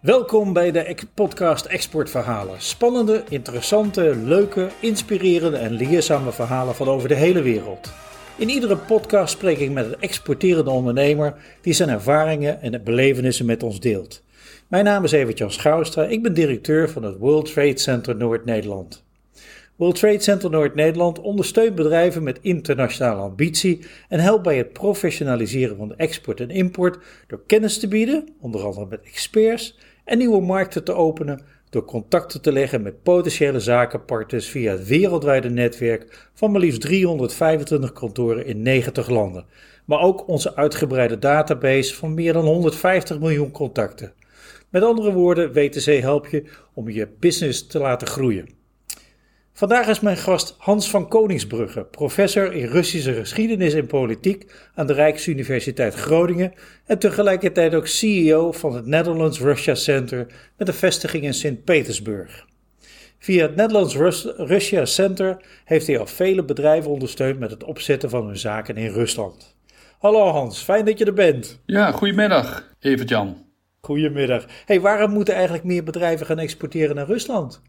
Welkom bij de podcast Exportverhalen. Spannende, interessante, leuke, inspirerende en leerzame verhalen van over de hele wereld. In iedere podcast spreek ik met een exporterende ondernemer die zijn ervaringen en belevenissen met ons deelt. Mijn naam is Evert-Jan Schouwstra, ik ben directeur van het World Trade Center Noord-Nederland. World Trade Center Noord-Nederland ondersteunt bedrijven met internationale ambitie en helpt bij het professionaliseren van de export en import door kennis te bieden, onder andere met experts, en nieuwe markten te openen door contacten te leggen met potentiële zakenpartners via het wereldwijde netwerk van maar liefst 325 kantoren in 90 landen, maar ook onze uitgebreide database van meer dan 150 miljoen contacten. Met andere woorden, WTC helpt je om je business te laten groeien. Vandaag is mijn gast Hans van Koningsbrugge, professor in Russische geschiedenis en politiek aan de Rijksuniversiteit Groningen en tegelijkertijd ook CEO van het Netherlands Russia Center met een vestiging in Sint-Petersburg. Via het Netherlands Russia Center heeft hij al vele bedrijven ondersteund met het opzetten van hun zaken in Rusland. Hallo Hans, fijn dat je er bent. Ja, goedemiddag, Evert-Jan. Goedemiddag. Hey, waarom moeten eigenlijk meer bedrijven gaan exporteren naar Rusland?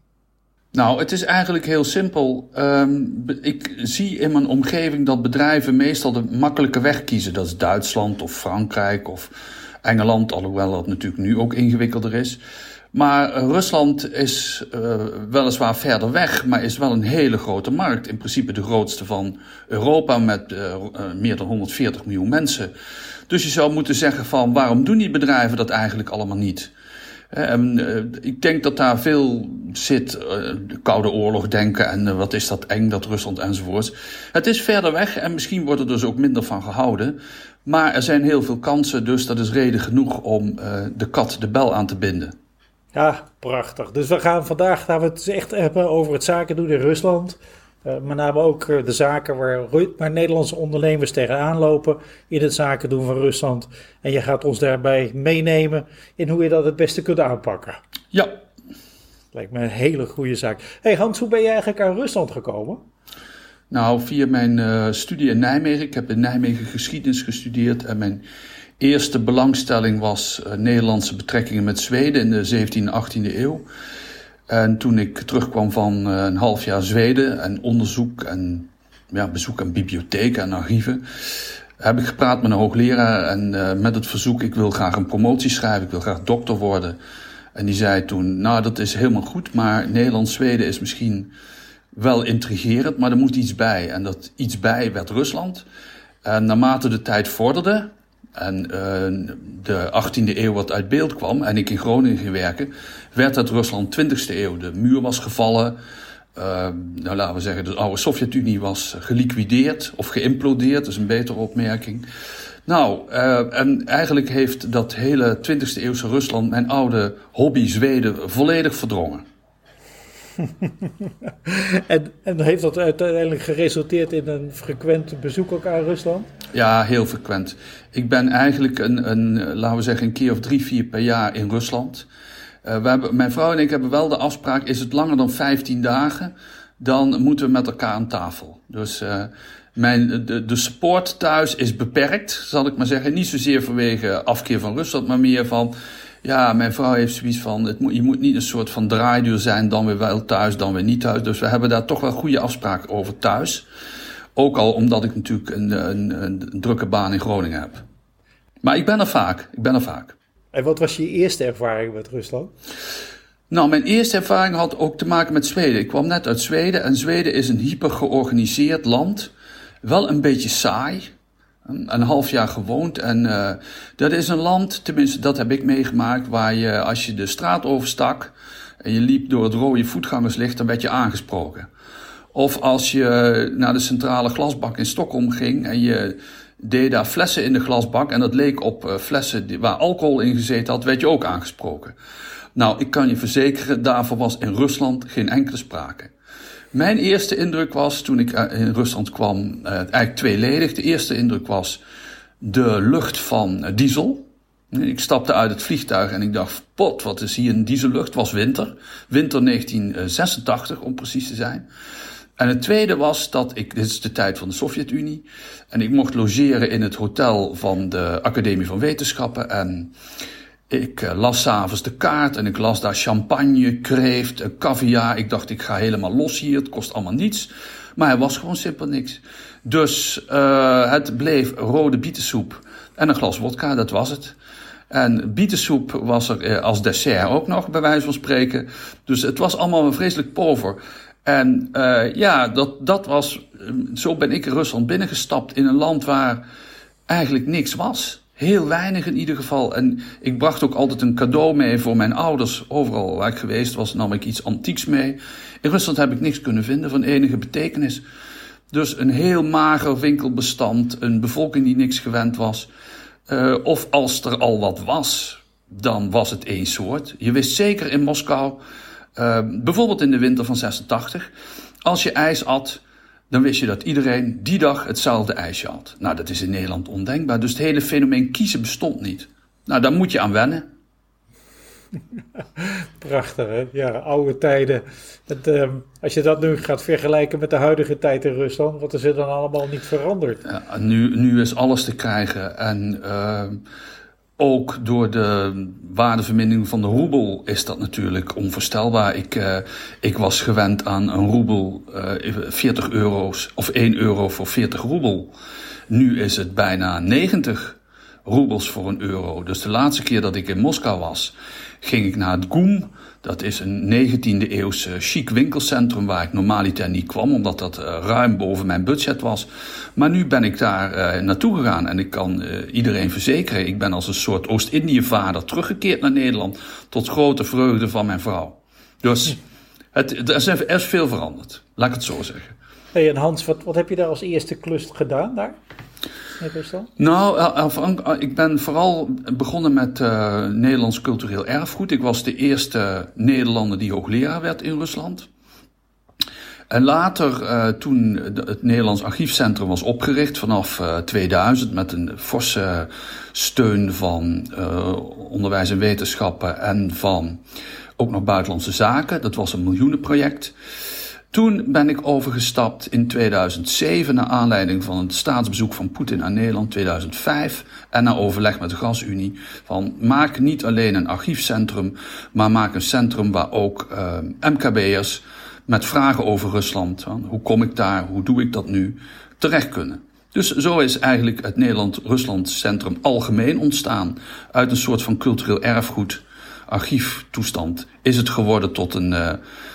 Nou, het is eigenlijk heel simpel. Ehm, ik zie in mijn omgeving dat bedrijven meestal de makkelijke weg kiezen. Dat is Duitsland of Frankrijk of Engeland, alhoewel dat natuurlijk nu ook ingewikkelder is. Maar Rusland is uh, weliswaar verder weg, maar is wel een hele grote markt. In principe de grootste van Europa met uh, meer dan 140 miljoen mensen. Dus je zou moeten zeggen van waarom doen die bedrijven dat eigenlijk allemaal niet? En, uh, ik denk dat daar veel zit, uh, de Koude Oorlog denken en uh, wat is dat eng, dat Rusland enzovoorts. Het is verder weg en misschien wordt er dus ook minder van gehouden. Maar er zijn heel veel kansen, dus dat is reden genoeg om de kat de bel aan te binden. Ja, prachtig. Dus we gaan vandaag gaan we het echt hebben over het zaken doen in Rusland. Uh, met name ook uh, de zaken waar, waar, Nederlandse ondernemers tegenaan lopen in het zaken doen van Rusland. En je gaat ons daarbij meenemen in hoe je dat het beste kunt aanpakken. Ja. Lijkt me een hele goede zaak. Hey Hans, hoe ben je eigenlijk aan Rusland gekomen? Nou, via mijn uh, studie in Nijmegen. Ik heb in Nijmegen geschiedenis gestudeerd en mijn eerste belangstelling was Nederlandse betrekkingen met Zweden in de 17e en 18e eeuw. En toen ik terugkwam van eh, een half jaar Zweden en onderzoek en ja, bezoek aan bibliotheken en archieven, heb ik gepraat met een hoogleraar en uh, met het verzoek, ik wil graag een promotie schrijven, ik wil graag dokter worden. En die zei toen, nou dat is helemaal goed, maar Nederland-Zweden is misschien wel intrigerend, maar er moet iets bij. En dat iets bij werd Rusland. En naarmate de tijd vorderde, en uh, de 18e eeuw wat uit beeld kwam en ik in Groningen ging werken, werd het Rusland 20e eeuw. De muur was gevallen. Uh, nou, laten we zeggen, de oude Sovjet-Unie was geliquideerd of geïmplodeerd, dat is een betere opmerking. Nou, uh, en eigenlijk heeft dat hele 20e eeuwse Rusland mijn oude hobby Zweden volledig verdrongen. en, en, heeft dat uiteindelijk geresulteerd in een frequent bezoek ook aan Rusland? Ja, heel frequent. Ik ben eigenlijk een, een laten we zeggen, een keer of drie, vier per jaar in Rusland. Uh, we hebben, mijn vrouw en ik hebben wel de afspraak, is het langer dan 15 dagen, dan moeten we met elkaar aan tafel. Dus uh, mijn, de, de thuis is beperkt, zal ik maar zeggen. Niet zozeer vanwege afkeer van Rusland, maar meer van ja, mijn vrouw heeft zoiets van, het moet, je moet niet een soort van draaiduur zijn, dan weer wel thuis, dan weer niet thuis. Dus we hebben daar toch wel goede afspraken over thuis. Ook al omdat ik natuurlijk een, een, een, drukke baan in Groningen heb. Maar ik ben er vaak, ik ben er vaak. En wat was je eerste ervaring met Rusland? Nou, mijn eerste ervaring had ook te maken met Zweden. Ik kwam net uit Zweden en Zweden is een hyper georganiseerd land. Wel een beetje saai een half jaar gewoond. En uh, dat is een land, tenminste dat heb ik meegemaakt, waar je als je de straat overstak en je liep door het rode voetgangerslicht, dan werd je aangesproken. Of als je naar de centrale glasbak in Stockholm ging en je deed daar flessen in de glasbak en dat leek op uh, flessen waar alcohol in gezeten had, werd je ook aangesproken. Nou, ik kan je verzekeren, daarvoor was in Rusland geen enkele sprake. Mijn eerste indruk was, toen ik eh, in Rusland kwam, uh, eigenlijk tweeledig. De eerste indruk was de lucht van uh, diesel. Ik stapte uit het vliegtuig en ik dacht, pot, wat is hier een diesellucht? Was winter. Winter 1986, om precies te zijn. En het tweede was dat ik, dit is de tijd van de Sovjet-Unie, en ik mocht logeren in het hotel van de Academie van Wetenschappen. En Ik uh, las s'avonds de kaart en ik las daar champagne, kreeft, caviar. Ik dacht, ik ga helemaal los hier, het kost allemaal niets. Maar er was gewoon simpel niks. Dus uh, het bleef rode bietensoep en een glas wodka, dat was het. En bietensoep was er eh, als dessert ook nog, bij wijze van spreken. Dus het was allemaal vreselijk pover. En uh, ja, dat, dat was. Zo ben ik in Rusland binnengestapt in een land waar eigenlijk niks was. Heel weinig in ieder geval. En ik bracht ook altijd een cadeau mee voor mijn ouders. Overal waar ik geweest was, nam ik iets antieks mee. In Rusland heb ik niks kunnen vinden van enige betekenis. Dus een heel mager winkelbestand, een bevolking die niks gewend was. Uh, of als er al wat was, dan was het één soort. Je wist zeker in Moskou, uh, bijvoorbeeld in de winter van 86, als je ijs at, dan wist je dat iedereen die dag hetzelfde ijsje had. Nou, dat is in Nederland ondenkbaar. Dus het hele fenomeen kiezen bestond niet. Nou, daar moet je aan wennen. Prachtig, hè? Ja, oude tijden. Het, uh, als je dat nu gaat vergelijken met de huidige tijd in Rusland, wat is er dan allemaal niet veranderd? Ja, nu, nu is alles te krijgen. En uh, ook door de waardevermindering van de roebel is dat natuurlijk onvoorstelbaar. Ik, uh, ik was gewend aan een roebel, 40 euro's of 1 euro voor 40 roebel. Nu is het bijna 90 roebels voor een euro. Dus de laatste keer dat ik in Moskou was, ging ik naar het GUM. Dat is een 19e eeuwse chic winkelcentrum waar ik normaliter niet kwam, omdat dat uh, ruim boven mijn budget was. Maar nu ben ik daar uh, naartoe gegaan en ik kan uh, iedereen verzekeren, ik ben als een soort Oost-Indië-vader teruggekeerd naar Nederland, tot grote vreugde van mijn vrouw. Dus het, er is veel veranderd, laat ik het zo zeggen. Hey, en Hans, wat, wat heb je daar als eerste klus gedaan daar? Nou, ik ben vooral begonnen met Nederlands cultureel erfgoed. Ik was de eerste Nederlander die hoogleraar werd in Rusland. En later, toen het Nederlands Archiefcentrum was opgericht vanaf uh, 2000 met een forse steun van onderwijs en wetenschappen en van ook nog buitenlandse zaken. Dat was een miljoenenproject. Toen ben ik overgestapt in 2007 naar aanleiding van het staatsbezoek van Poetin aan Nederland 2005 en naar overleg met de Gasunie van maak niet alleen een archiefcentrum, maar maak een centrum waar ook uh, MKB'ers met vragen over Rusland, hoe kom ik daar, hoe doe ik dat nu, terecht kunnen. Dus zo is eigenlijk het Nederland-Rusland Centrum algemeen ontstaan uit een soort van cultureel erfgoed archieftoestand is het geworden tot een. Uh,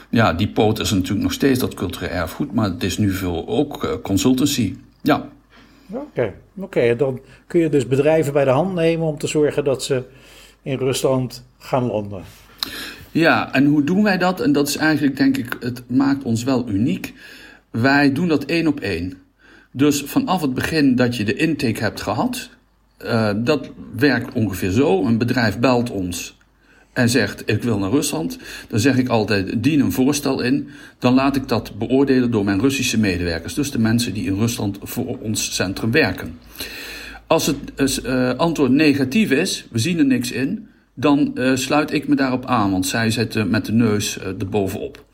ja, die poot is natuurlijk nog steeds dat cultureel erfgoed, maar het is nu veel ook uh, consultancy. Ja. Oké, okay. oké. dan kun je dus bedrijven bij de hand nemen om te zorgen dat ze in Rusland gaan landen. Ja, en hoe doen wij dat? En dat is eigenlijk, denk ik, het maakt ons wel uniek. Wij doen dat één op één. Dus vanaf het begin dat je de intake hebt gehad, uh, dat werkt ongeveer zo. Een bedrijf belt ons en zegt ik wil naar Rusland, dan zeg ik altijd dien een voorstel in. Dan laat ik dat beoordelen door mijn Russische medewerkers, dus de mensen die in Rusland voor ons centrum werken. Als het uh, antwoord negatief is, we zien er niks in, dan uh, sluit ik me daarop aan, want zij zetten met de neus uh, erbovenop.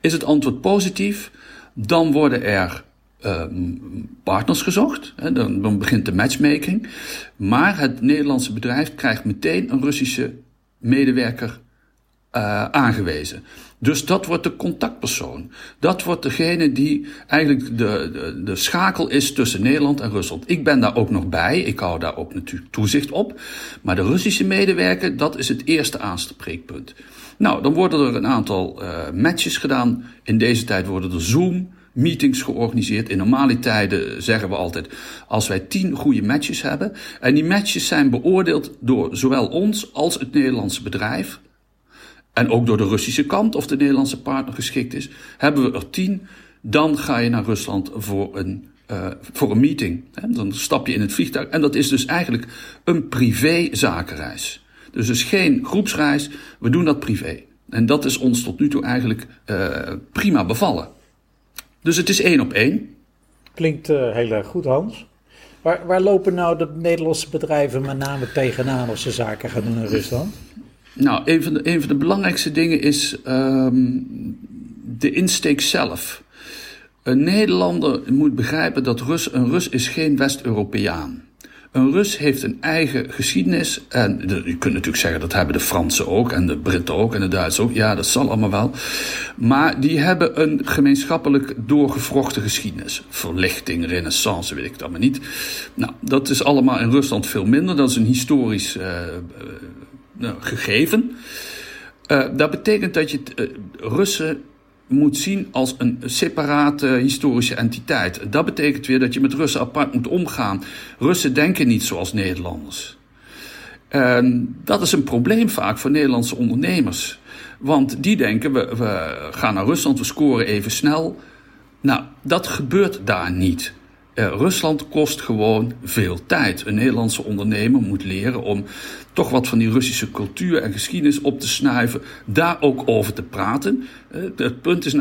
Is het antwoord positief, dan worden er partners gezocht. Dan begint de matchmaking. Maar het Nederlandse bedrijf krijgt meteen een Russische medewerker uh, aangewezen. Dus dat wordt de contactpersoon. Dat wordt degene die eigenlijk de, de, de, schakel is tussen Nederland en Rusland. Ik ben daar ook nog bij. Ik hou daar ook natuurlijk toezicht op. Maar de Russische medewerker, dat is het eerste aanspreekpunt. Nou, dan worden er een aantal uh, matches gedaan. In deze tijd worden er Zoom meetings georganiseerd. In normale tijden zeggen we altijd, als wij tien goede matches hebben, en die matches zijn beoordeeld door zowel ons als het Nederlandse bedrijf, en ook door de Russische kant of de Nederlandse partner geschikt is, hebben we er tien, dan ga je naar Rusland voor een, uh, voor een meeting. Dan stap je in het vliegtuig en dat is dus eigenlijk een privé zakenreis. Dus is geen groepsreis, we doen dat privé. En dat is ons tot nu toe eigenlijk uh, prima bevallen. Dus het is één op één. Klinkt uh, heel erg goed, Hans. Waar, waar, lopen nou de Nederlandse bedrijven met name tegenaan als ze zaken gaan doen in Rusland? Nou, een van de, een van de belangrijkste dingen is um, de insteek zelf. Een Nederlander moet begrijpen dat Rus, een Rus is geen West-Europeaan. Een Rus heeft een eigen geschiedenis. En je kunt natuurlijk zeggen dat hebben de Fransen ook. En de Britten ook. En de Duitsers ook. Ja, dat zal allemaal wel. Maar die hebben een gemeenschappelijk doorgevrochte geschiedenis. Verlichting, renaissance, weet ik het allemaal niet. Nou, dat is allemaal in Rusland veel minder. Dat is een historisch uh, uh, gegeven. Uh, dat betekent dat je Russen moet zien als een separate historische entiteit. Dat betekent weer dat je met Russen apart moet omgaan. Russen denken niet zoals Nederlanders. En dat is een probleem vaak voor Nederlandse ondernemers. Want die denken, we, we gaan naar Rusland, we scoren even snel. Nou, dat gebeurt daar niet. Uh, Rusland kost gewoon veel tijd. Een Nederlandse ondernemer moet leren om toch wat van die Russische cultuur en geschiedenis op te snuiven, daar ook over te praten. Uh, het, punt is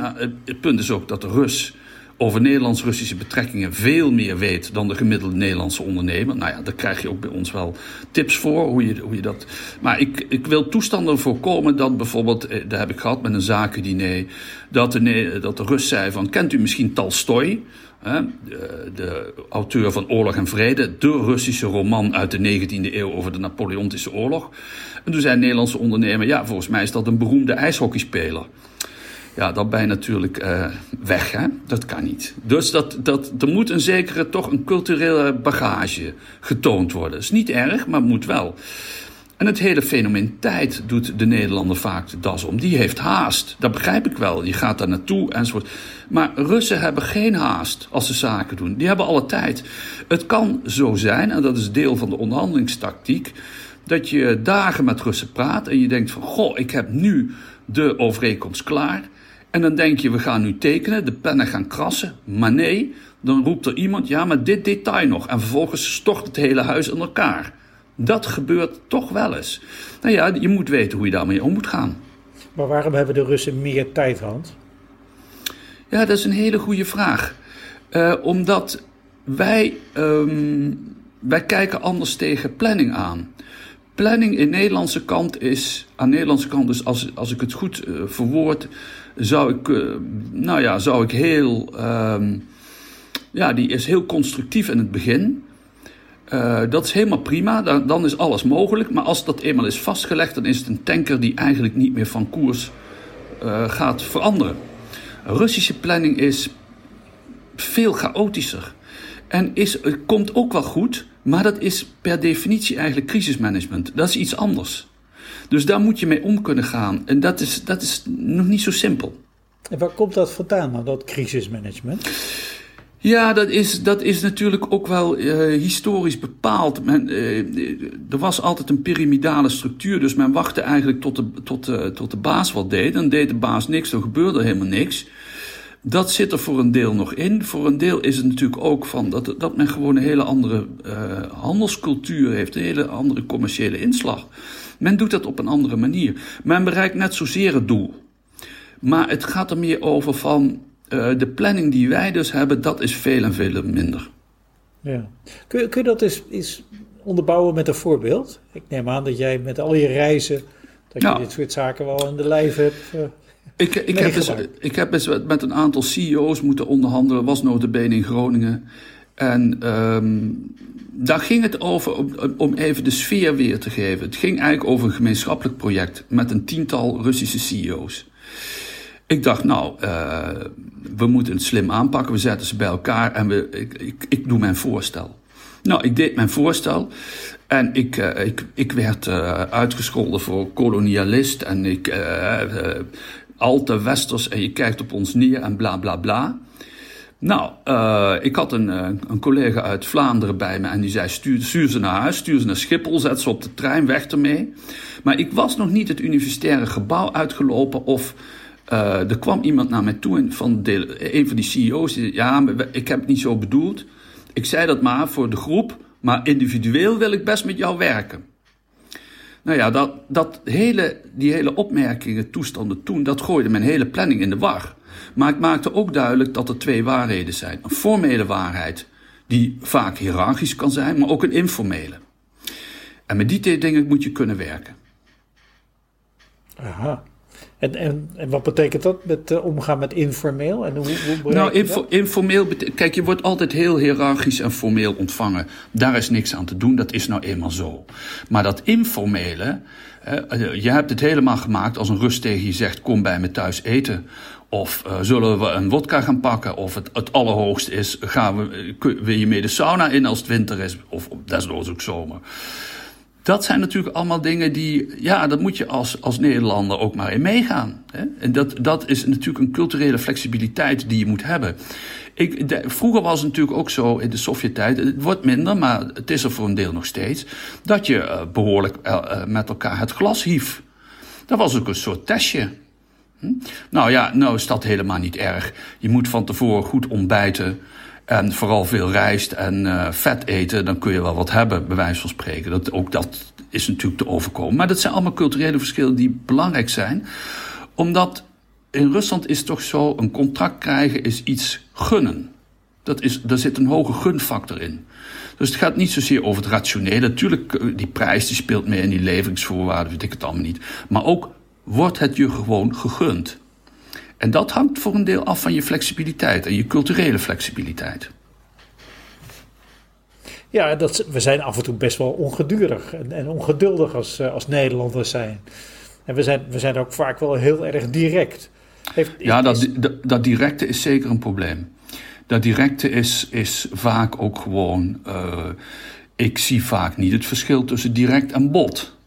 het punt is ook dat de Rus over Nederlands-Russische betrekkingen veel meer weet dan de gemiddelde Nederlandse ondernemer. Nou ja, daar krijg je ook bij ons wel tips voor, hoe je, hoe je dat... Maar ik, ik wil toestanden voorkomen dat bijvoorbeeld, eh, daar heb ik gehad met een zakendiner, dat de, dat de Rus zei van, kent u misschien Tolstoy? De, auteur van Oorlog en Vrede, de Russische roman uit de 19e eeuw over de Napoleontische oorlog. En toen zei een Nederlandse ondernemer, ja, volgens mij is dat een beroemde ijshockeyspeler. Ja, dat ben je natuurlijk uh, weg, hè? Dat kan niet. Dus dat, dat, er moet een zekere, toch een culturele bagage getoond worden. Dat is niet erg, maar moet wel. En het hele fenomeen tijd doet de Nederlander vaak de das om. Die heeft haast. Dat begrijp ik wel. Je gaat daar naartoe enzovoort. Maar Russen hebben geen haast als ze zaken doen. Die hebben alle tijd. Het kan zo zijn, en dat is deel van de onderhandelingstactiek, dat je dagen met Russen praat en je denkt van, goh, ik heb nu de overeenkomst klaar. En dan denk je, we gaan nu tekenen, de pennen gaan krassen. Maar nee, dan roept er iemand, ja, maar dit detail nog. En vervolgens stort het hele huis in elkaar. Dat gebeurt toch wel eens. Nou ja, je moet weten hoe je daarmee om moet gaan. Maar waarom hebben de Russen meer tijd, Hans? Ja, dat is een hele goede vraag. Uh, omdat wij, um, wij kijken anders tegen planning aan. Planning in Nederlandse kant is, aan de Nederlandse kant, dus als, als ik het goed uh, verwoord, zou ik, uh, nou ja, zou ik heel, um, ja, die is heel constructief in het begin. Uh, dat is helemaal prima, dan, dan, is alles mogelijk. Maar als dat eenmaal is vastgelegd, dan is het een tanker die eigenlijk niet meer van koers uh, gaat veranderen. Russische planning is veel chaotischer. En is, komt ook wel goed, maar dat is per definitie eigenlijk crisismanagement. Dat is iets anders. Dus daar moet je mee om kunnen gaan. En dat is, dat is nog niet zo simpel. En waar komt dat vandaan, dat crisismanagement? Ja, dat is, dat is natuurlijk ook wel uh, historisch bepaald. Men, uh, er was altijd een pyramidale structuur, dus men wachtte eigenlijk tot de, tot, uh, tot de baas wat deed. Dan deed de baas niks, dan gebeurde helemaal niks. Dat zit er voor een deel nog in. Voor een deel is het natuurlijk ook van dat, dat men gewoon een hele andere handelscultuur heeft, een hele andere commerciële inslag. Men doet dat op een andere manier. Men bereikt net zozeer het doel. Maar het gaat er meer over van uh, de planning die wij dus hebben, dat is veel en veel minder. Ja. Kun, kun je dat eens, eens onderbouwen met een voorbeeld? Ik neem aan dat jij met al je reizen, dat je dit soort zaken wel in de lijf hebt. Uh, ik, ik, heb dus, ik heb eens met een aantal CEO's moeten onderhandelen, was notabene in Groningen. En um, daar ging het over, om, om even de sfeer weer te geven. Het ging eigenlijk over een gemeenschappelijk project met een tiental Russische CEO's. Ik dacht, nou, uh, we moeten het slim aanpakken. We zetten ze bij elkaar en we, ik, ik, ik doe mijn voorstel. Nou, ik deed mijn voorstel. En ik, uh, ik, ik werd uh, uitgescholden voor kolonialist. En ik, al te westers. En je kijkt op ons neer en bla bla bla. Nou, ik had een, een collega uit Vlaanderen bij me. En die zei: stuur, stuur ze naar huis, stuur ze naar Schiphol, zet ze op de trein, weg ermee. Maar ik was nog niet het universitaire gebouw uitgelopen of uh, er kwam iemand naar mij toe, van de, een van die CEO's, die zei, ja, ik heb het niet zo bedoeld. Ik zei dat maar voor de groep, maar individueel wil ik best met jou werken. Nou ja, dat, dat hele, die hele opmerkingen, toestanden toen, dat gooide mijn hele planning in de war. Maar ik maakte ook duidelijk dat er twee waarheden zijn. Een formele waarheid, die vaak hiërarchisch kan zijn, maar ook een informele. En met die twee dingen moet je kunnen werken. Aha. En, en, en wat betekent dat met uh, omgaan met informeel? En hoe, hoe nou, info, informeel, kijk, je wordt altijd heel hiërarchisch en formeel ontvangen. Daar is niks aan te doen, dat is nou eenmaal zo. Maar dat informele, uh, je hebt het helemaal gemaakt als een rust tegen je zegt: kom bij me thuis eten. Of uh, zullen we een wodka gaan pakken? Of het, het allerhoogste is: gaan we, wil je mee de sauna in als het winter is? Of desnoods ook zomer. Dat zijn natuurlijk allemaal dingen die, ja, dat moet je als, als Nederlander ook maar in meegaan. Hè? En dat, dat is natuurlijk een culturele flexibiliteit die je moet hebben. Ik, de, vroeger was het natuurlijk ook zo in de Sovjet-tijd, het wordt minder, maar het is er voor een deel nog steeds, dat je uh, behoorlijk uh, met elkaar het glas hief. Dat was ook een soort testje. Hm? Nou ja, nou is dat helemaal niet erg. Je moet van tevoren goed ontbijten. En vooral veel rijst en uh, vet eten, dan kun je wel wat hebben, bij wijze van spreken. Dat, ook dat is natuurlijk te overkomen. Maar dat zijn allemaal culturele verschillen die belangrijk zijn. Omdat in Rusland is toch zo, een contract krijgen is iets gunnen. Dat is, daar zit een hoge gunfactor in. Dus het gaat niet zozeer over het rationele. Natuurlijk, eh, die prijs die speelt mee in die leveringsvoorwaarden, weet ik het allemaal niet. Maar ook wordt het je gewoon gegund. En dat hangt voor een deel af van je flexibiliteit en je culturele flexibiliteit. Ja, dat, we zijn af en toe best wel ongedurig en, en ongeduldig als, eh, als Nederlanders zijn. En we zijn, we zijn ook vaak wel heel erg direct. Heeft, ja, dat, dat, dat, directe is zeker een probleem. Dat directe is, is vaak ook gewoon. Uh, ik zie vaak niet het verschil tussen direct en bot.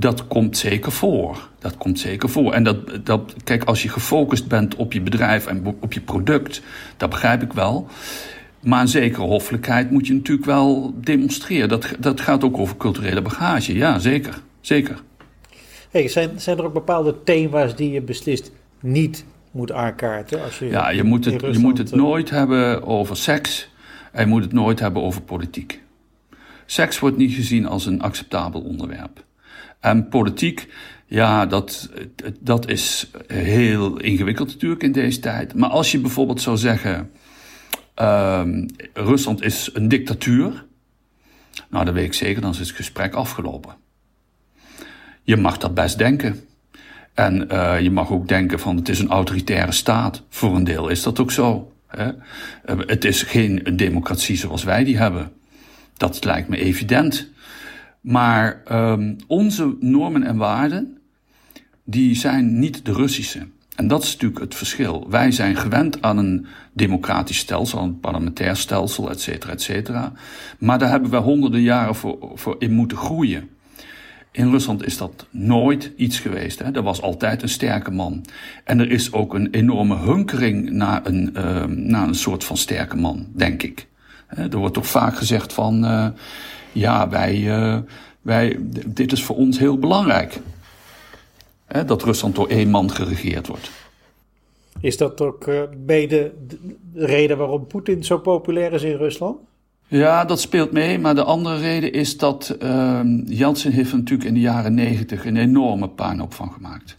Dat komt zeker voor. Dat komt zeker voor. En dat, dat, kijk, als je gefocust bent op je bedrijf en op je product, dat begrijp ik wel. Maar een zekere hoffelijkheid moet je natuurlijk wel demonstreren. Dat, dat gaat ook over culturele bagage. Ja, zeker. zeker. Hey, zijn, zijn er ook bepaalde thema's die je beslist niet moet aankaarten? Als je ja, je moet, het, je moet het eh, nooit hebben over seks en je moet het nooit hebben over politiek. Seks wordt niet gezien als een acceptabel onderwerp. En politiek, ja, dat, dat is heel ingewikkeld natuurlijk in deze tijd. Maar als je bijvoorbeeld zou zeggen, uh, Rusland is een dictatuur, nou dan weet ik zeker, dan is het gesprek afgelopen. Je mag dat best denken. En uh, je mag ook denken van het is een autoritaire staat. Voor een deel is dat ook zo. Hè? Uh, het is geen democratie zoals wij die hebben. Dat lijkt me evident. Maar um, onze normen en waarden, die zijn niet de Russische. En dat is natuurlijk het verschil. Wij zijn gewend aan een democratisch stelsel, een parlementair stelsel, et cetera, et cetera. Maar daar hebben we honderden jaren voor, voor in moeten groeien. In Rusland is dat nooit iets geweest. Hè. Er was altijd een sterke man. En er is ook een enorme hunkering naar een, uh, naar een soort van sterke man, denk ik. Er wordt toch vaak gezegd van, uh, ja, wij, uh, wij, dit is voor ons heel belangrijk. Hè, dat Rusland door één man geregeerd wordt. Is dat ook uh, mede de reden waarom Poetin zo populair is in Rusland? Ja, dat speelt mee. Maar de andere reden is dat uh, Yeltsin heeft natuurlijk in de jaren negentig een enorme puinhoop van gemaakt.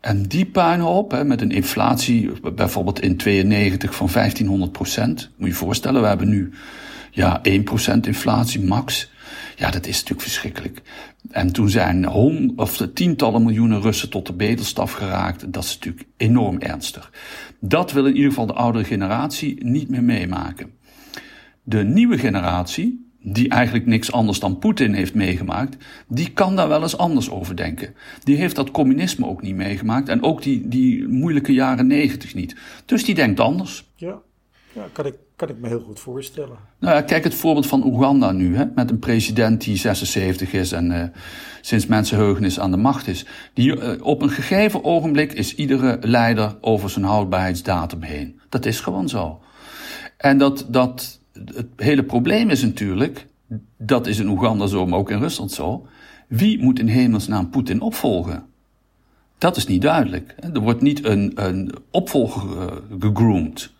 En die puinhoop, hè, met een inflatie bijvoorbeeld in 92 van 1500 procent. Moet je je voorstellen, we hebben nu ja, 1 procent inflatie max. Ja, dat is natuurlijk verschrikkelijk. En toen zijn hond, of de tientallen miljoenen Russen tot de bedelstaf geraakt. Dat is natuurlijk enorm ernstig. Dat wil in ieder geval de oudere generatie niet meer meemaken. De nieuwe generatie, die eigenlijk niks anders dan Poetin heeft meegemaakt, die kan daar wel eens anders over denken. Die heeft dat communisme ook niet meegemaakt en ook die, die moeilijke jaren negentig niet. Dus die denkt anders. Ja, ja kan, ik, kan ik me heel goed voorstellen. Nou ja, kijk het voorbeeld van Oeganda nu, hè, met een president die 76 is en uh, sinds mensenheugenis aan de macht is. Die, uh, op een gegeven ogenblik is iedere leider over zijn houdbaarheidsdatum heen. Dat is gewoon zo. En dat, dat, het hele probleem is natuurlijk, dat is in Oeganda zo, maar ook in Rusland zo. Wie moet in hemelsnaam Poetin opvolgen? Dat is niet duidelijk. Er wordt niet een, een opvolger uh, gegroomd.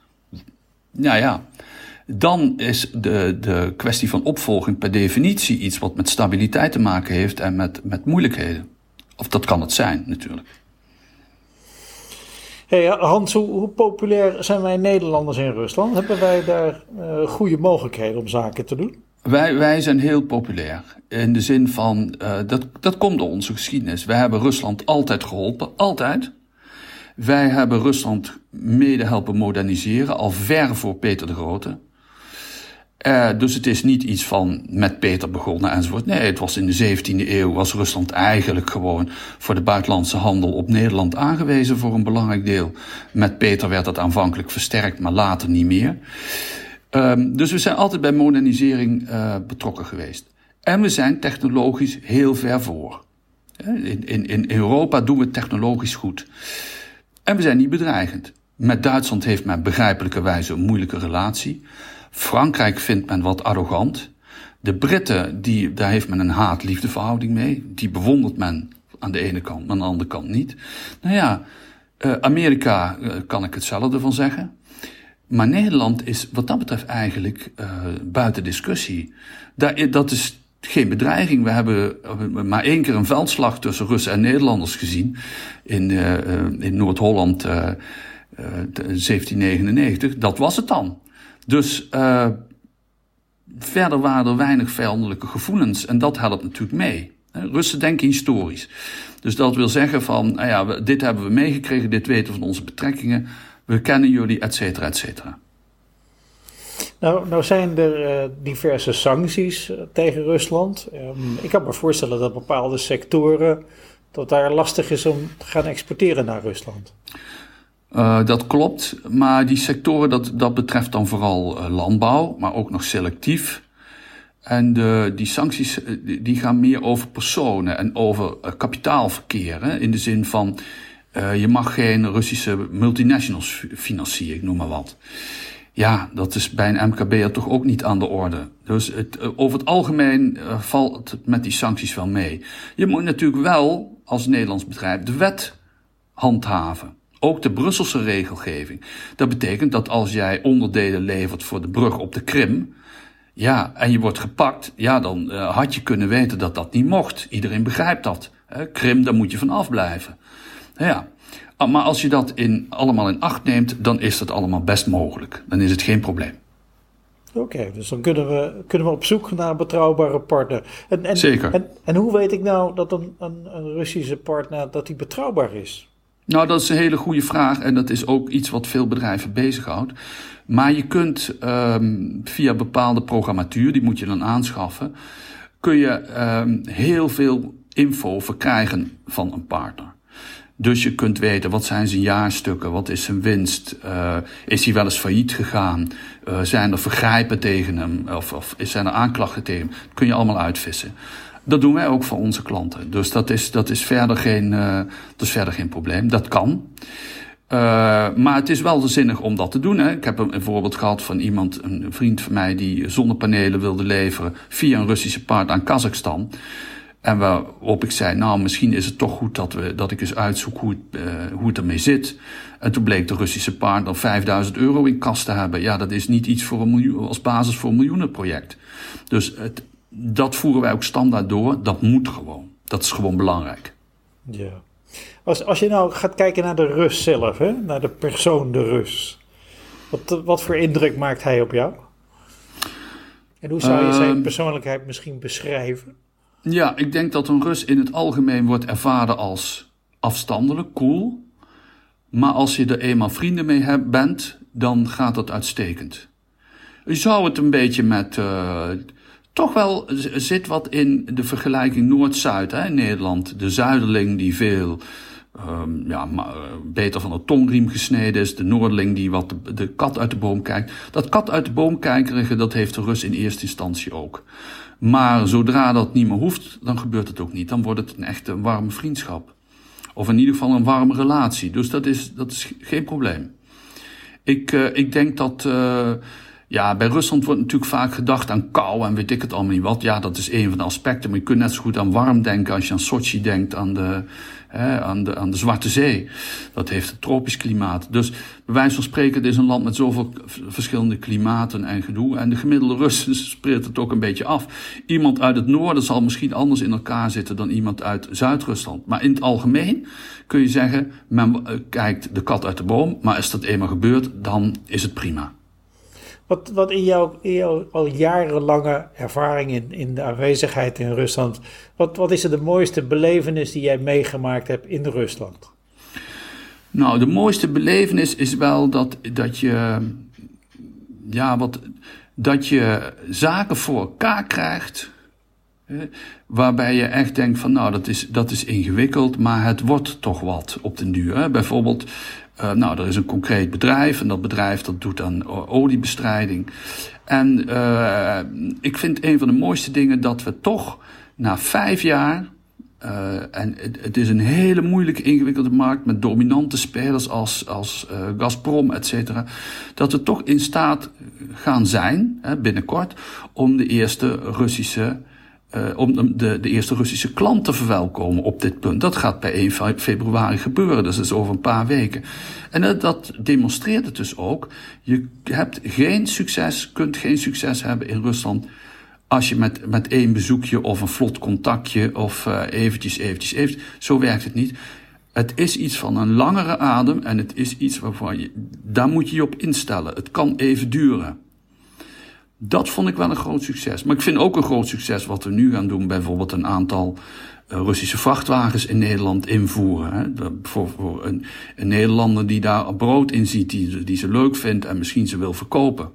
Nou ja, dan is de, de kwestie van opvolging per definitie iets wat met stabiliteit te maken heeft en met, met moeilijkheden. Of dat kan het zijn, natuurlijk. Hey, Hans, hoe, populair zijn wij Nederlanders in Rusland? Hebben wij daar uh, goede mogelijkheden om zaken te doen? Wij, wij zijn heel populair. In de zin van, uh, dat, dat komt door onze geschiedenis. Wij hebben Rusland altijd geholpen, altijd. Wij hebben Rusland mede helpen moderniseren, al ver voor Peter de Grote. Uh, dus het is niet iets van met Peter begonnen enzovoort. Nee, het was in de 17e eeuw was Rusland eigenlijk gewoon voor de buitenlandse handel op Nederland aangewezen voor een belangrijk deel. Met Peter werd dat aanvankelijk versterkt, maar later niet meer. Um, dus we zijn altijd bij modernisering uh, betrokken geweest. En we zijn technologisch heel ver voor. In, in, in Europa doen we technologisch goed. En we zijn niet bedreigend. Met Duitsland heeft men begrijpelijkerwijze een moeilijke relatie. Frankrijk vindt men wat arrogant. De Britten, die, daar heeft men een haat-liefdeverhouding mee. Die bewondert men aan de ene kant, maar aan de andere kant niet. Nou ja, uh, Amerika uh, kan ik hetzelfde van zeggen. Maar Nederland is wat dat betreft eigenlijk uh, buiten discussie. Daar, dat is geen bedreiging. We hebben maar één keer een veldslag tussen Russen en Nederlanders gezien. In, in Noord-Holland 1799. Dat was het dan. Dus uh, verder waren er weinig vijandelijke gevoelens en dat helpt natuurlijk mee. Russen denken historisch. Dus dat wil zeggen van, nou ja, dit hebben we meegekregen, dit weten we van onze betrekkingen, we kennen jullie, et cetera, et cetera. Nou, nou zijn er uh, diverse sancties uh, tegen Rusland. Um, ik kan me voorstellen dat bepaalde sectoren, dat daar lastig is om te gaan exporteren naar Rusland. Uh, dat klopt, maar die sectoren, dat, dat betreft dan vooral uh, landbouw, maar ook nog selectief. En de, die sancties uh, die gaan meer over personen en over kapitaalverkeer. Hè, in de zin van, je mag geen Russische multinationals financieren, ik noem maar wat. Ja, dat is bij een MKB'er toch ook niet aan de orde. Dus het, over het algemeen valt het met die sancties wel mee. Je moet natuurlijk wel, als Nederlands bedrijf, de wet handhaven. Ook de Brusselse regelgeving. Dat betekent dat als jij onderdelen levert voor de brug op de Krim, ja, en je wordt gepakt, ja, dan uh, had je kunnen weten dat dat niet mocht. Iedereen begrijpt dat. Hè? Krim, daar moet je van afblijven. Ja. Ah, maar als je dat in, allemaal in acht neemt, dan is dat allemaal best mogelijk. Dan is het geen probleem. Oké, okay, dus dan kunnen we, kunnen we op zoek naar een betrouwbare partner. En, en, Zeker. En, en hoe weet ik nou dat een, een, een Russische partner dat die betrouwbaar is? Nou, dat is een hele goede vraag en dat is ook iets wat veel bedrijven bezighoudt. Maar je kunt um, via bepaalde programmatuur, die moet je dan aanschaffen, kun je um, heel veel info verkrijgen van een partner. Dus je kunt weten wat zijn zijn jaarstukken, wat is zijn winst, uh, is hij wel eens failliet gegaan, uh, zijn er vergrijpen tegen hem of, of zijn er aanklachten tegen hem. Dat kun je allemaal uitvissen. Dat doen wij ook voor onze klanten. Dus dat is, dat is, verder, geen, uh, dat is verder geen probleem. Dat kan. Uh, maar het is wel zinnig om dat te doen. Hè. Ik heb een, voorbeeld gehad van iemand, een vriend van mij, die zonnepanelen wilde leveren via een Russische paard aan Kazachstan. En waarop ik zei, nou, misschien is het toch goed dat, we, dat ik eens uitzoek hoe het, uh, hoe het ermee zit. En toen bleek de Russische partner 5000 euro in kas te hebben. Ja, dat is niet iets voor een miljoen, als basis voor een miljoenenproject. Dus het, dat voeren wij ook standaard door. Dat moet gewoon. Dat is gewoon belangrijk. Ja. Als, als je nou gaat kijken naar de Rus zelf, hè? naar de persoon de Rus. Wat, wat voor indruk maakt hij op jou? En hoe zou je zijn ehm, persoonlijkheid misschien beschrijven? Ja, ik denk dat een Rus in het algemeen wordt ervaren als afstandelijk, cool. Maar als je er eenmaal vrienden mee hebt, bent, dan gaat dat uitstekend. Je zou het een beetje met uh, toch wel zit wat in de vergelijking Noord-Zuid in Nederland. De zuiderling die veel um, ja, eh, beter van de tongriem gesneden is. De noorderling die wat de, kat uit de boom kijkt. Dat kat uit de boom kijkerige, dat heeft de Rus in eerste instantie ook. Maar zodra dat niet meer hoeft, dan gebeurt het ook niet. Dan wordt het een echte warme vriendschap. Of in ieder geval een warme relatie. Dus dat is, dat is geen probleem. Ik, uh, ik denk dat... Uh, ja, bij Rusland wordt natuurlijk vaak gedacht aan kou en weet ik het allemaal niet wat. Ja, dat is een van de aspecten. Maar je kunt net zo goed aan warm denken als je aan Sochi denkt, aan de, hè, aan de, aan de Zwarte Zee. Dat heeft een tropisch klimaat. Dus bij wijze van spreken, het is een land met zoveel verschillende klimaten en gedoe. En de gemiddelde Russen spreekt het ook een beetje af. Iemand uit het noorden zal misschien anders in elkaar zitten dan iemand uit Zuid-Rusland. Maar in het algemeen kun je zeggen, men kijkt de kat uit de boom. Maar als dat eenmaal gebeurt, dan is het prima. Wat, wat in, jouw, in al jarenlange ervaring in, in de aanwezigheid in Rusland, wat, wat is er de mooiste belevenis die jij meegemaakt hebt in Rusland? Nou, de mooiste belevenis is wel dat, dat je. Ja, wat, dat je zaken voor elkaar krijgt. waarbij je echt denkt van nou dat is, dat is ingewikkeld, maar het wordt toch wat op den duur. Bijvoorbeeld, uh, nou er is een concreet bedrijf en dat bedrijf dat doet aan oliebestrijding. En uh, ik vind een van de mooiste dingen dat we toch na vijf jaar uh, en het, is een hele moeilijke, ingewikkelde markt met dominante spelers als, als Gazprom, et cetera. Dat we toch in staat gaan zijn, hè, binnenkort, om de eerste Russische, uh, om de, de eerste Russische klant te verwelkomen op dit punt. Dat gaat bij 1 februari gebeuren, dus dat is over een paar weken. En dat demonstreert het dus ook. Je hebt geen succes, kunt geen succes hebben in Rusland als je met, met één bezoekje of een vlot contactje of uh, eventjes, eventjes, eventjes. Zo werkt het niet. Het is iets van een langere adem en het is iets waarvan je, daar moet je je op instellen. Het kan even duren. Dat vond ik wel een groot succes. Maar ik vind ook een groot succes wat we nu gaan doen. Bijvoorbeeld een aantal uh, Russische vrachtwagens in Nederland invoeren. Hè. Voor een, een Nederlander die daar brood in ziet, die, die ze leuk vindt en misschien ze wil verkopen.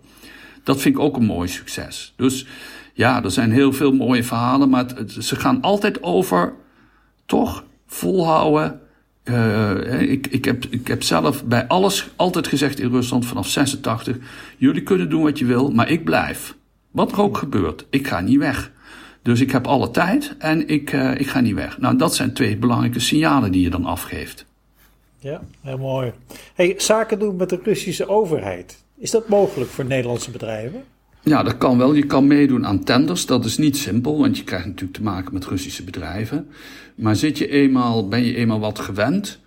Dat vind ik ook een mooi succes. Dus ja, er zijn heel veel mooie verhalen, maar ze gaan altijd over toch volhouden. Uh, ik, ik, heb, ik heb zelf bij alles altijd gezegd in Rusland vanaf 86: jullie kunnen doen wat je wil, maar ik blijf. Wat er ook gebeurt, ik ga niet weg. Dus ik heb alle tijd en ik, uh, ik ga niet weg. Nou, dat zijn twee belangrijke signalen die je dan afgeeft. Ja, heel mooi. Zaken doen met de Russische overheid. Is dat mogelijk voor Nederlandse bedrijven? Ja, dat kan wel. Je kan meedoen aan tenders. Dat is niet simpel, want je krijgt natuurlijk te maken met Russische bedrijven. Maar zit je eenmaal, ben je eenmaal wat gewend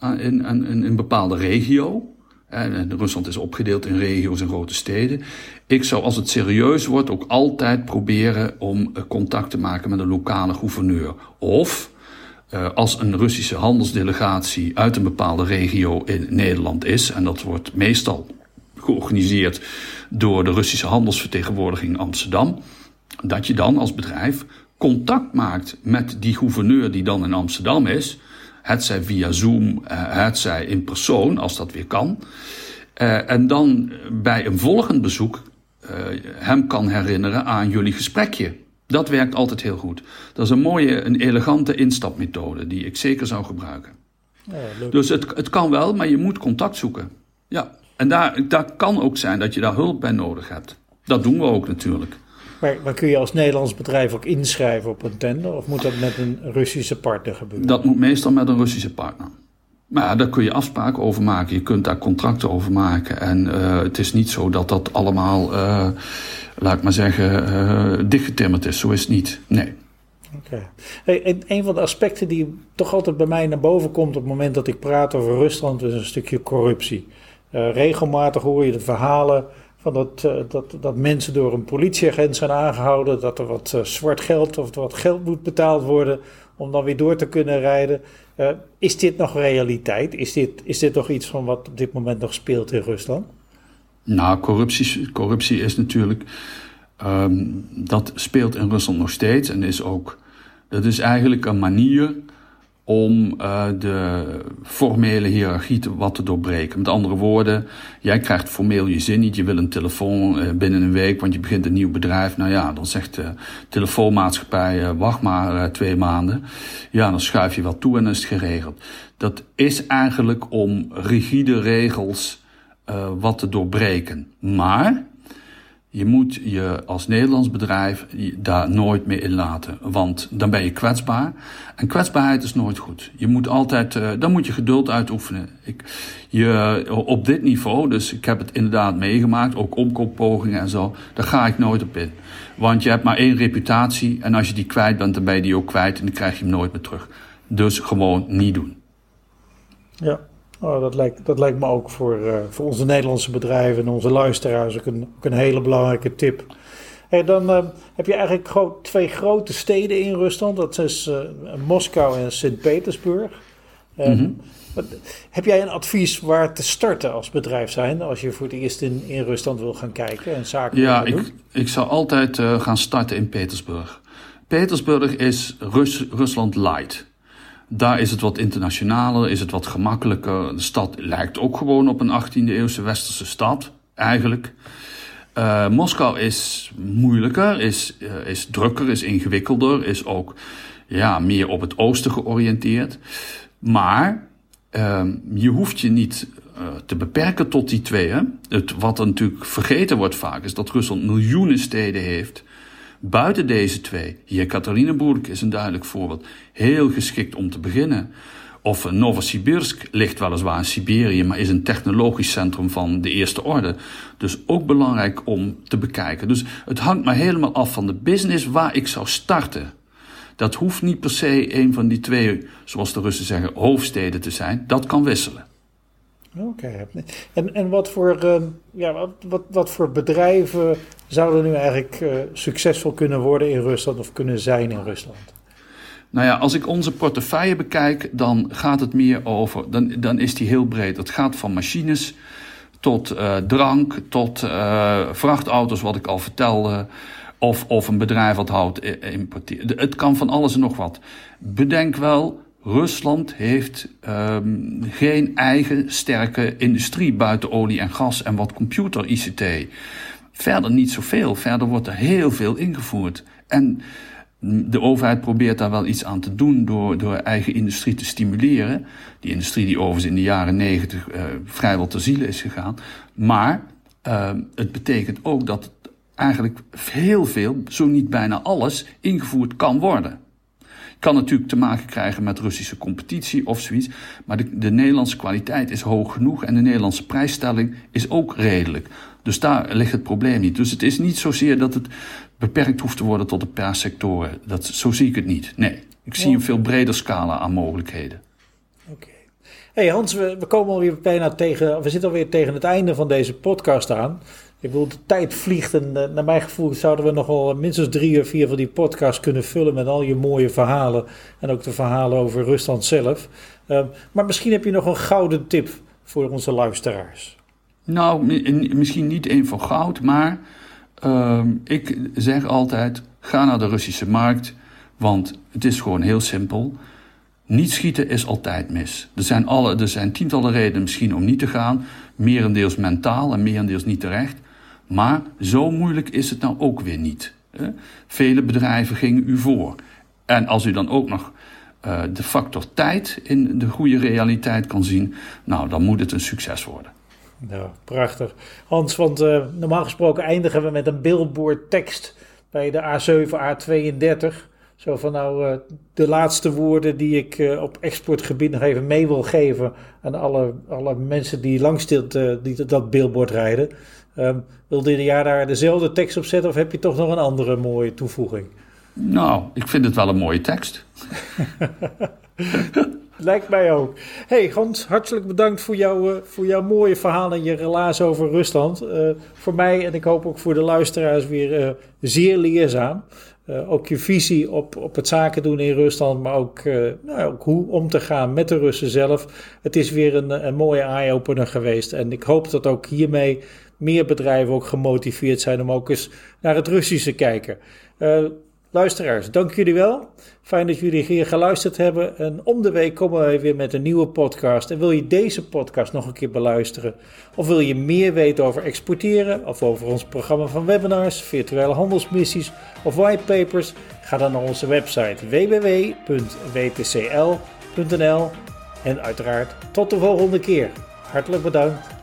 in, in, in een bepaalde regio. En Rusland is opgedeeld in regio's en grote steden. Ik zou, als het serieus wordt, ook altijd proberen om eh, contact te maken met een lokale gouverneur. Of als een Russische handelsdelegatie uit een bepaalde regio in Nederland is, en dat wordt meestal georganiseerd door de Russische handelsvertegenwoordiging Amsterdam, dat je dan als bedrijf contact maakt met die gouverneur die dan in Amsterdam is, het zij via Zoom, eh, het zij in persoon, als dat weer kan, uh, en dan bij een volgend bezoek uh, hem kan herinneren aan jullie gesprekje. Dat werkt altijd heel goed. Dat is een mooie, een elegante instapmethode die ik zeker zou gebruiken. Ja, dus het, het kan wel, maar je moet contact zoeken. Ja. En daar, daar kan ook zijn dat je daar hulp bij nodig hebt. Dat doen we ook natuurlijk. Maar, maar, kun je als Nederlands bedrijf ook inschrijven op een tender? Of moet dat met een Russische partner gebeuren? Dat moet meestal met een Russische partner. Maar ja, daar kun je afspraken over maken. Je kunt daar contracten over maken. En uh, het is niet zo dat dat allemaal, uh, laat ik maar zeggen, uh, dichtgetimmerd is. Zo is het niet. Nee. Oké. Hey, een van de aspecten die toch altijd bij mij naar boven komt op het moment dat ik praat over Rusland is een stukje corruptie. Uh, regelmatig hoor je de verhalen van dat, uh, dat, dat mensen door een politieagent zijn aangehouden, dat er wat uh, zwart geld of wat geld moet betaald worden om dan weer door te kunnen rijden. is dit nog realiteit? Is dit, is dit nog iets van wat op dit moment nog speelt in Rusland? Nou, corruptie, corruptie is natuurlijk. Um, dat speelt in Rusland nog steeds en is ook. Dat is eigenlijk een manier om uh, de formele hiërarchie te, wat te doorbreken. Met andere woorden, jij krijgt formeel je zin niet. Je wil een telefoon uh, binnen een week, want je begint een nieuw bedrijf. Nou ja, dan zegt de telefoonmaatschappij, uh, wacht maar twee maanden. Ja, dan schuif je wat toe en dan is het geregeld. Dat is eigenlijk om rigide regels wat te doorbreken. Maar je moet je als Nederlands bedrijf daar nooit meer in laten. Want dan ben je kwetsbaar. En kwetsbaarheid is nooit goed. Je moet altijd, uh, dan moet je geduld uitoefenen. Ik, je, op dit niveau, dus ik heb het inderdaad meegemaakt, ook omkooppogingen en zo, daar ga ik nooit op in. Want je hebt maar één reputatie en als je die kwijt bent, dan ben je die ook kwijt en dan krijg je hem nooit meer terug. Dus gewoon niet doen. Ja. Oh, dat, lijkt, dat lijkt me ook voor, uh, voor onze Nederlandse bedrijven en onze luisteraars ook een, ook een hele belangrijke tip. Hey, dan uh, heb je eigenlijk twee grote steden in Rusland. Dat is uh, Moskou en Sint-Petersburg. Mm heb jij een advies waar te starten als bedrijf zijn als je voor het eerst in, in Rusland wil gaan kijken en zaken ja, doen? ik, ik zou altijd gaan starten in Petersburg. Petersburg is Rus, Rusland light. Daar is het wat internationaler, is het wat gemakkelijker. De stad lijkt ook gewoon op een 18e eeuwse westerse stad, eigenlijk. Uh, Moskou is moeilijker, is, uh, is drukker, is ingewikkelder, is ook ja, meer op het oosten georiënteerd. Maar uh, je hoeft je niet uh, te beperken tot die twee. Hè? Het, wat natuurlijk vergeten wordt vaak, is dat Rusland miljoenen steden heeft. Buiten deze twee. Jekaterinburg is een duidelijk voorbeeld. Heel geschikt om te beginnen. Of Novosibirsk ligt weliswaar in Siberië, maar is een technologisch centrum van de eerste orde. Dus ook belangrijk om te bekijken. Dus het hangt maar helemaal af van de business waar ik zou starten. Dat hoeft niet per se een van die twee, zoals de Russen zeggen, hoofdsteden te zijn. Dat kan wisselen. Oké. En, en wat, voor, uh, ja, wat, wat, wat voor bedrijven zouden nu eigenlijk uh, succesvol kunnen worden in Rusland of kunnen zijn in Rusland? Nou ja, als ik onze portefeuille bekijk, dan gaat het meer over, dan, dan is die heel breed. Het gaat van machines tot uh, drank, tot vrachtauto's, wat ik al vertelde. Of, of een bedrijf wat hout importeert. Het kan van alles en nog wat. Bedenk wel, Rusland heeft um, geen eigen sterke industrie buiten olie en gas en wat computer-ICT. Verder niet zoveel. Verder wordt er heel veel ingevoerd. En de overheid probeert daar wel iets aan te doen door, door eigen industrie te stimuleren. Die industrie die overigens in de jaren negentig uh, vrijwel ter ziele is gegaan. Maar uh, het betekent ook dat eigenlijk heel veel, zo niet bijna alles, ingevoerd kan worden. Kan natuurlijk te maken krijgen met Russische competitie of zoiets. Maar de, de, Nederlandse kwaliteit is hoog genoeg en de Nederlandse prijsstelling is ook redelijk. Dus daar ligt het probleem niet. Dus het is niet zozeer dat het beperkt hoeft te worden tot een paar sectoren. Dat, zo zie ik het niet. Nee, ik zie een veel breder scala aan mogelijkheden. Oké. Okay. Hey Hans, we, we komen alweer bijna tegen, we zitten alweer tegen het einde van deze podcast aan. Ik bedoel, de tijd vliegt en uh, naar mijn gevoel zouden we nog wel minstens drie of vier van die podcasts kunnen vullen met al je mooie verhalen. En ook de verhalen over Rusland zelf. Uh, maar misschien heb je nog een gouden tip voor onze luisteraars. Nou, misschien niet één van goud, maar uh, ik zeg altijd: ga naar de Russische markt, want het is gewoon heel simpel. Niet schieten is altijd mis. Er zijn, alle, er zijn tientallen redenen misschien om niet te gaan. Merendeels mentaal en merendeels niet terecht. Maar zo moeilijk is het nou ook weer niet. Vele bedrijven gingen u voor. En als u dan ook nog uh, de factor tijd in de goede realiteit kan zien, nou, dan moet het een succes worden. Nou, prachtig. Hans, want uh, normaal gesproken eindigen we met een billboard tekst bij de A7, A32. Zo van nou, uh, de laatste woorden die ik op exportgebied nog even mee wil geven aan alle, alle mensen die langs dit, die, dat billboard rijden. Um, wilde je jaar daar dezelfde tekst op zetten of heb je toch nog een andere mooie toevoeging? Nou, ik vind het wel een mooie tekst. Lijkt mij ook. Hey Hans, hartelijk bedankt voor, jou, uh, voor jouw mooie verhaal en je relaas over Rusland. Uh, voor mij en ik hoop ook voor de luisteraars weer uh, zeer leerzaam. ook je visie op, op het zaken doen in Rusland, maar ook, nou, ook hoe om te gaan met de Russen zelf. Het is weer een, een mooie eye-opener geweest en ik hoop dat ook hiermee meer bedrijven ook gemotiveerd zijn om ook eens naar het Russische te kijken. Uh, luisteraars, dank jullie wel. Fijn dat jullie hier geluisterd hebben. En om de week komen wij weer met een nieuwe podcast. En wil je deze podcast nog een keer beluisteren? Of wil je meer weten over exporteren? Of over ons programma van webinars, virtuele handelsmissies of whitepapers? Ga dan naar onze website www.wtcl.nl. En uiteraard tot de volgende keer. Hartelijk bedankt.